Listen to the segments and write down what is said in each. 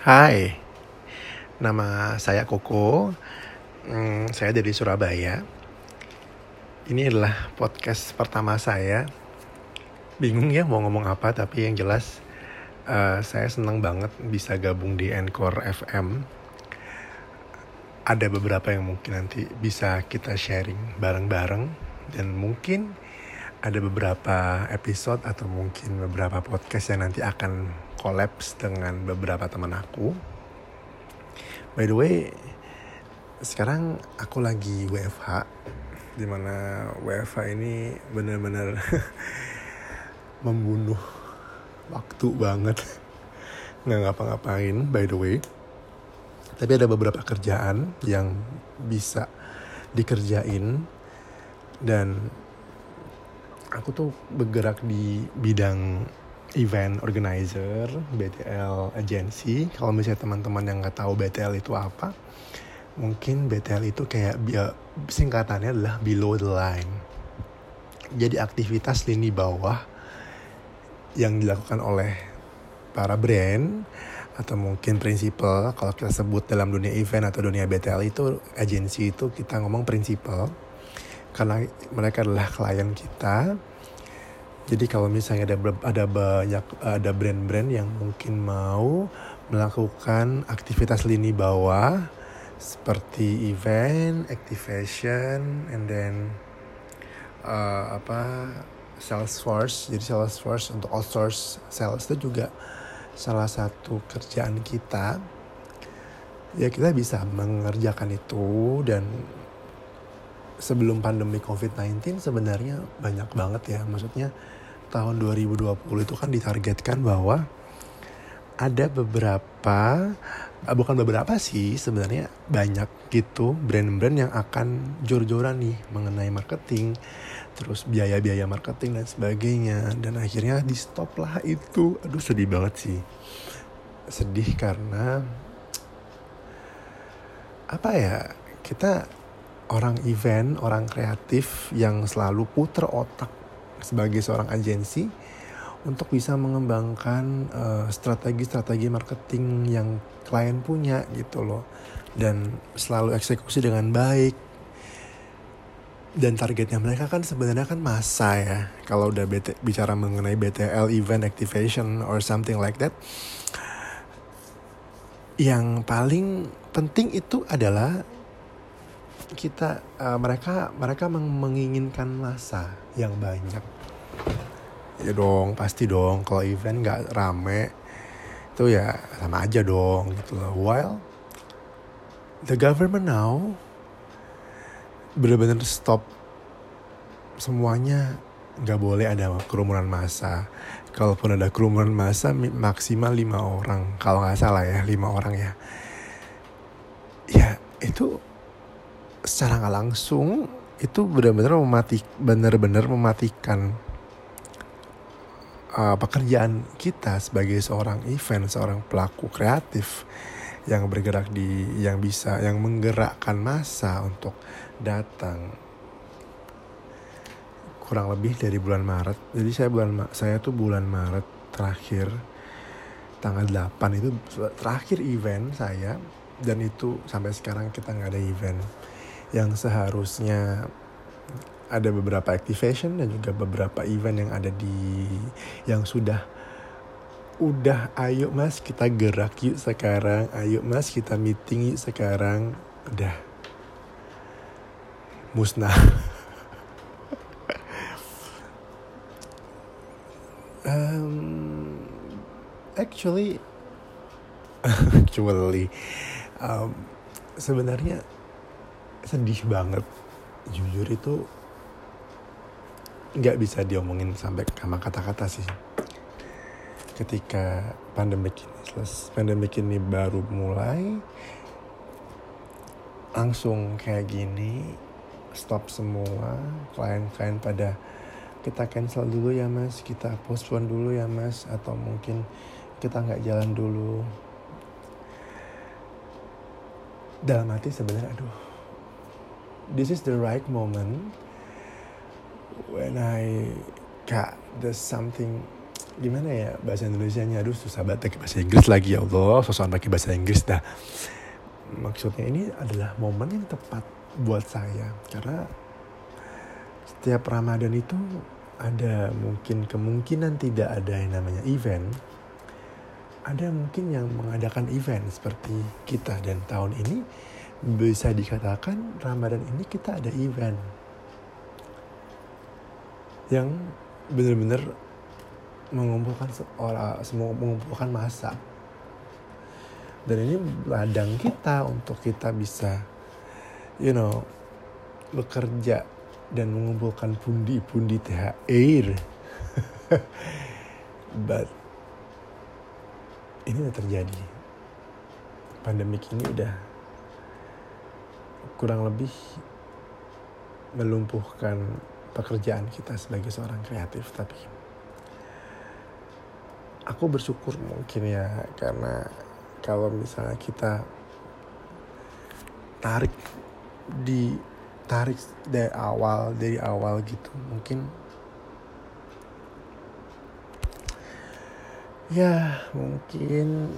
Hai, nama saya Koko. Hmm, saya dari Surabaya. Ini adalah podcast pertama saya. Bingung ya mau ngomong apa, tapi yang jelas uh, saya senang banget bisa gabung di Encore FM. Ada beberapa yang mungkin nanti bisa kita sharing bareng-bareng dan mungkin ada beberapa episode atau mungkin beberapa podcast yang nanti akan kolaps dengan beberapa teman aku. By the way, sekarang aku lagi WFH, di mana WFH ini benar-benar membunuh waktu banget, nggak ngapa-ngapain. By the way, tapi ada beberapa kerjaan yang bisa dikerjain dan aku tuh bergerak di bidang event organizer BTL agency. Kalau misalnya teman-teman yang nggak tahu BTL itu apa mungkin BTL itu kayak singkatannya adalah below the line. Jadi aktivitas lini bawah yang dilakukan oleh para brand atau mungkin prinsipal kalau kita sebut dalam dunia event atau dunia BTL itu agensi itu kita ngomong prinsipal karena mereka adalah klien kita jadi kalau misalnya ada ada banyak ada brand-brand yang mungkin mau melakukan aktivitas lini bawah seperti event, activation, and then uh, apa Salesforce. Jadi Salesforce untuk outsource sales itu juga salah satu kerjaan kita. Ya kita bisa mengerjakan itu dan sebelum pandemi COVID-19 sebenarnya banyak banget ya. Maksudnya tahun 2020 itu kan ditargetkan bahwa ada beberapa eh, bukan beberapa sih sebenarnya banyak gitu brand-brand yang akan jor-joran nih mengenai marketing terus biaya-biaya marketing dan sebagainya. Dan akhirnya di stop lah itu. Aduh sedih banget sih. Sedih karena apa ya kita orang event orang kreatif yang selalu puter otak sebagai seorang agensi untuk bisa mengembangkan uh, strategi-strategi marketing yang klien punya gitu loh. Dan selalu eksekusi dengan baik. Dan targetnya mereka kan sebenarnya kan masa ya. Kalau udah BT, bicara mengenai BTL event activation or something like that. Yang paling penting itu adalah kita uh, mereka mereka menginginkan masa yang banyak. Ya dong pasti dong kalau event nggak rame itu ya sama aja dong gitu loh. While the government now bener-bener stop semuanya nggak boleh ada kerumunan massa. Kalaupun ada kerumunan massa maksimal lima orang. Kalau nggak salah ya lima orang ya. Ya itu secara nggak langsung itu benar-benar mematik benar-benar mematikan uh, pekerjaan kita sebagai seorang event, seorang pelaku kreatif yang bergerak di yang bisa yang menggerakkan masa untuk datang kurang lebih dari bulan Maret. Jadi saya bulan saya tuh bulan Maret terakhir tanggal 8 itu terakhir event saya dan itu sampai sekarang kita nggak ada event yang seharusnya ada beberapa activation dan juga beberapa event yang ada di yang sudah udah ayo mas kita gerak yuk sekarang ayo mas kita meeting yuk sekarang. Udah. Musnah. Um, actually actually um, sebenarnya sedih banget. Jujur itu nggak bisa diomongin sampai sama kata-kata sih. Ketika pandemik ini selesai pandemik ini baru mulai langsung kayak gini stop semua klien-klien pada kita cancel dulu ya mas. Kita postpone dulu ya mas. Atau mungkin kita nggak jalan dulu. Dalam hati sebenarnya aduh this is the right moment when I got the something gimana ya bahasa Indonesia nya aduh susah banget pakai bahasa Inggris lagi ya Allah. Sosokan pakai bahasa Inggris dah. Maksudnya ini adalah momen yang tepat buat saya. Karena setiap Ramadan itu ada mungkin kemungkinan tidak ada yang namanya event. Ada mungkin yang mengadakan event seperti kita dan tahun ini bisa dikatakan Ramadan ini kita ada event yang benar-benar mengumpulkan orang semua mengumpulkan masa dan ini ladang kita untuk kita bisa you know bekerja dan mengumpulkan pundi-pundi THR but ini udah terjadi. Pandemik ini udah kurang lebih melumpuhkan pekerjaan kita sebagai seorang kreatif tapi aku bersyukur mungkin ya karena kalau misalnya kita tarik di tarik dari awal dari awal gitu mungkin ya mungkin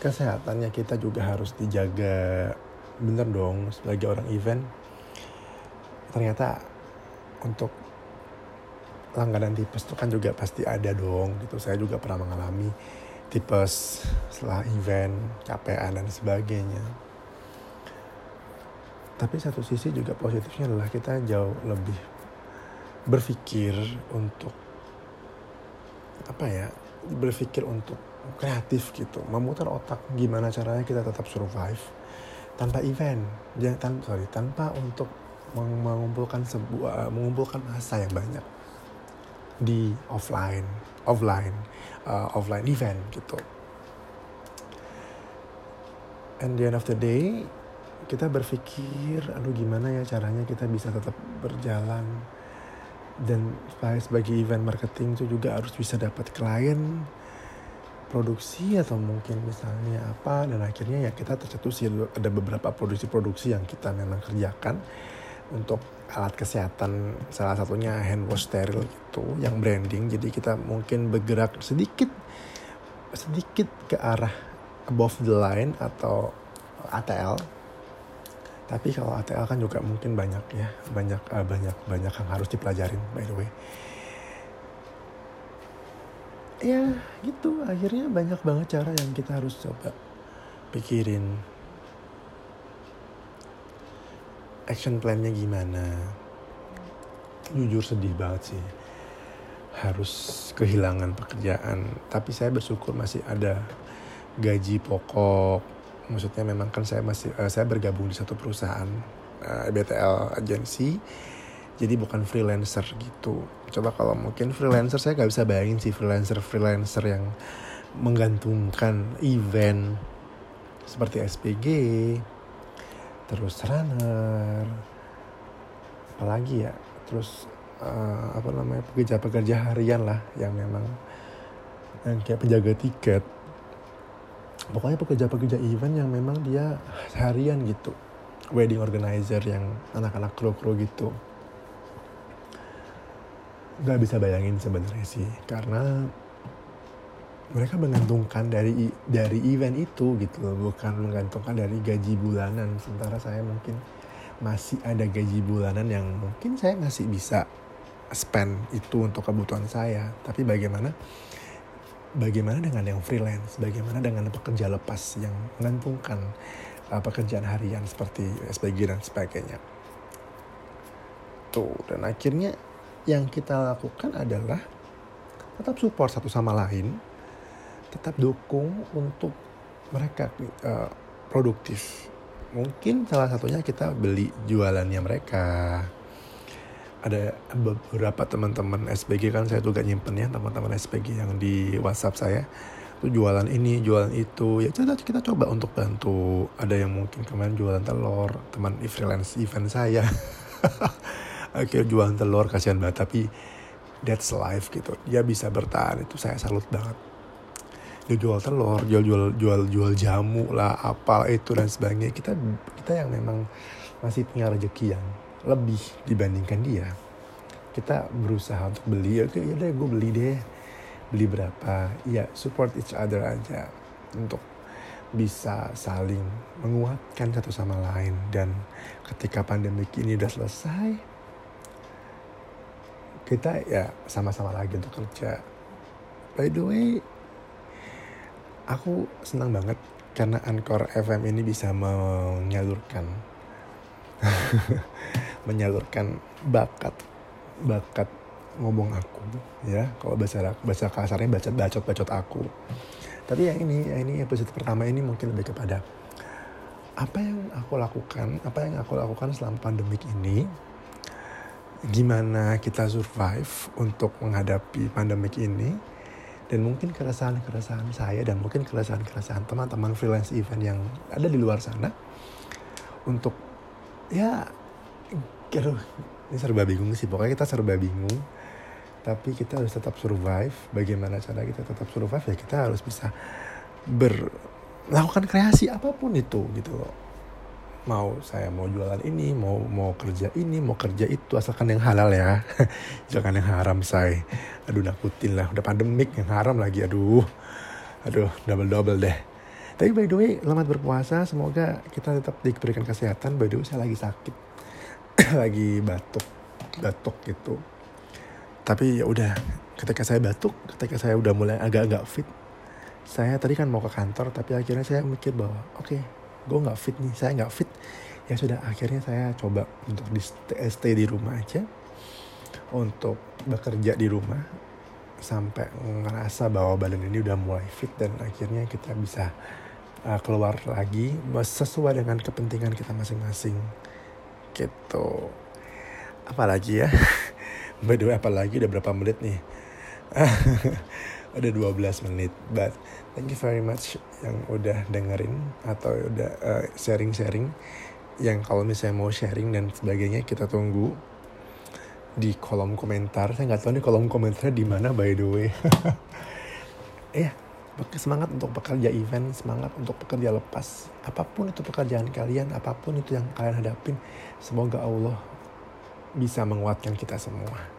kesehatannya kita juga harus dijaga bener dong sebagai orang event. Ternyata untuk langganan tipes itu kan juga pasti ada dong gitu. Saya juga pernah mengalami tipes setelah event capean dan sebagainya. Tapi satu sisi juga positifnya adalah kita jauh lebih berpikir untuk apa ya berpikir untuk kreatif gitu. Memutar otak gimana caranya kita tetap survive tanpa event. Jangan sorry tanpa untuk mengumpulkan sebuah mengumpulkan masa yang banyak di offline offline uh, offline event gitu. And the end of the day kita berpikir aduh gimana ya caranya kita bisa tetap berjalan? Dan sebagai event marketing itu juga harus bisa dapat klien produksi atau mungkin misalnya apa dan akhirnya ya kita tercetus ada beberapa produksi-produksi yang kita memang kerjakan untuk alat kesehatan salah satunya hand wash steril gitu yang branding. Jadi kita mungkin bergerak sedikit sedikit ke arah above the line atau ATL tapi kalau ATL kan juga mungkin banyak ya banyak uh, banyak banyak yang harus dipelajarin by the way ya gitu. Akhirnya banyak banget cara yang kita harus coba pikirin. Action plannya gimana? Jujur sedih banget sih. Harus kehilangan pekerjaan. Tapi saya bersyukur masih ada gaji pokok. Maksudnya memang kan saya masih uh, saya bergabung di satu perusahaan uh, eh, BTL agensi jadi bukan freelancer gitu. Coba kalau mungkin freelancer saya nggak bisa bayangin sih freelancer freelancer yang menggantungkan event seperti SPG terus runner apalagi ya terus uh, apa namanya pekerja-pekerja harian lah yang memang yang kayak penjaga tiket. Pokoknya pekerja-pekerja event yang memang dia harian gitu. Wedding organizer yang anak-anak kru-kru gitu nggak bisa bayangin sebenarnya sih karena mereka menggantungkan dari dari event itu gitu loh bukan menggantungkan dari gaji bulanan. Sementara saya mungkin masih ada gaji bulanan yang mungkin saya masih bisa spend itu untuk kebutuhan saya. Tapi bagaimana bagaimana dengan yang freelance? Bagaimana dengan pekerja lepas yang menggantungkan uh, pekerjaan harian seperti SPG dan sebagainya? Tuh dan akhirnya yang kita lakukan adalah tetap support satu sama lain tetap dukung untuk mereka uh, produktif. Mungkin salah satunya kita beli jualannya mereka. Ada beberapa teman-teman SPG kan saya juga nyimpen ya teman-teman SPG yang di WhatsApp saya itu jualan ini jualan itu ya kita kita coba untuk bantu ada yang mungkin kemarin jualan telur teman freelance event saya akhirnya jualan telur kasihan banget tapi that's life gitu. Dia bisa bertahan itu saya salut banget. Dia jual telur jual jual jual jual jamu lah apa itu dan sebagainya. Kita kita yang memang masih punya rezeki yang lebih dibandingkan dia kita berusaha untuk beli. Oke ya deh gue beli deh. Beli berapa? Ya support each other aja untuk bisa saling menguatkan satu sama lain. Dan ketika pandemi ini udah selesai kita ya sama-sama lagi untuk kerja. By the way aku senang banget karena Anchor FM ini bisa menyalurkan menyalurkan bakat bakat ngomong aku ya. Kalau bahasa bahasa kasarnya bacot bacot bacot aku. Tapi yang ini yang ini episode pertama ini mungkin lebih kepada apa yang aku lakukan apa yang aku lakukan selama pandemik ini gimana kita survive untuk menghadapi pandemik ini. Dan mungkin keresahan-keresahan saya dan mungkin keresahan-keresahan teman-teman freelance event yang ada di luar sana untuk ya aduh ini serba bingung sih. Pokoknya kita serba bingung tapi kita harus tetap survive. Bagaimana cara kita tetap survive? Ya kita harus bisa ber melakukan kreasi apa pun itu gitu loh mau saya mau jualan ini mau mau kerja ini mau kerja itu asalkan yang halal ya. Jangan yang haram say. Aduh nakutin lah. Udah pandemik yang haram lagi aduh. Aduh double double deh. Tapi by the way selamat berpuasa. Semoga kita tetap diberikan kesehatan. By the way saya lagi sakit. Lagi batuk. Batuk gitu. Tapi ya udah ketika saya batuk ketika saya udah mulai agak-agak fit saya tadi kan mau ke kantor tapi akhirnya saya mikir bahwa oke okay, gue nggak fit nih saya nggak fit. Ya sudah akhirnya saya coba untuk di stay, stay di rumah aja. Untuk bekerja di rumah sampai ngerasa bahwa badan ini udah mulai fit dan akhirnya kita bisa uh, keluar lagi sesuai dengan kepentingan kita masing-masing. Gitu. Apalagi ya? By the way apalagi udah berapa menit nih Udah 12 menit But thank you very much yang udah dengerin Atau udah uh, sharing-sharing Yang kalau misalnya mau sharing dan sebagainya kita tunggu di kolom komentar. Saya nggak tahu nih kolom komentar di mana by the way. Iya, semangat untuk pekerja event, semangat untuk pekerja lepas. Apa pun itu pekerjaan kalian, apa pun itu yang kalian hadapin, semoga Allah bisa menguatkan kita semua.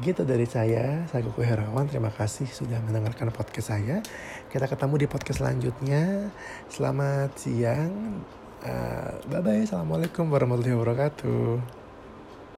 Gitu dari saya, saya Kuku Herawan. Terima kasih sudah mendengarkan podcast saya. Kita ketemu di podcast selanjutnya. Selamat siang. Uh, bye-bye. Assalamualaikum warahmatullahi wabarakatuh.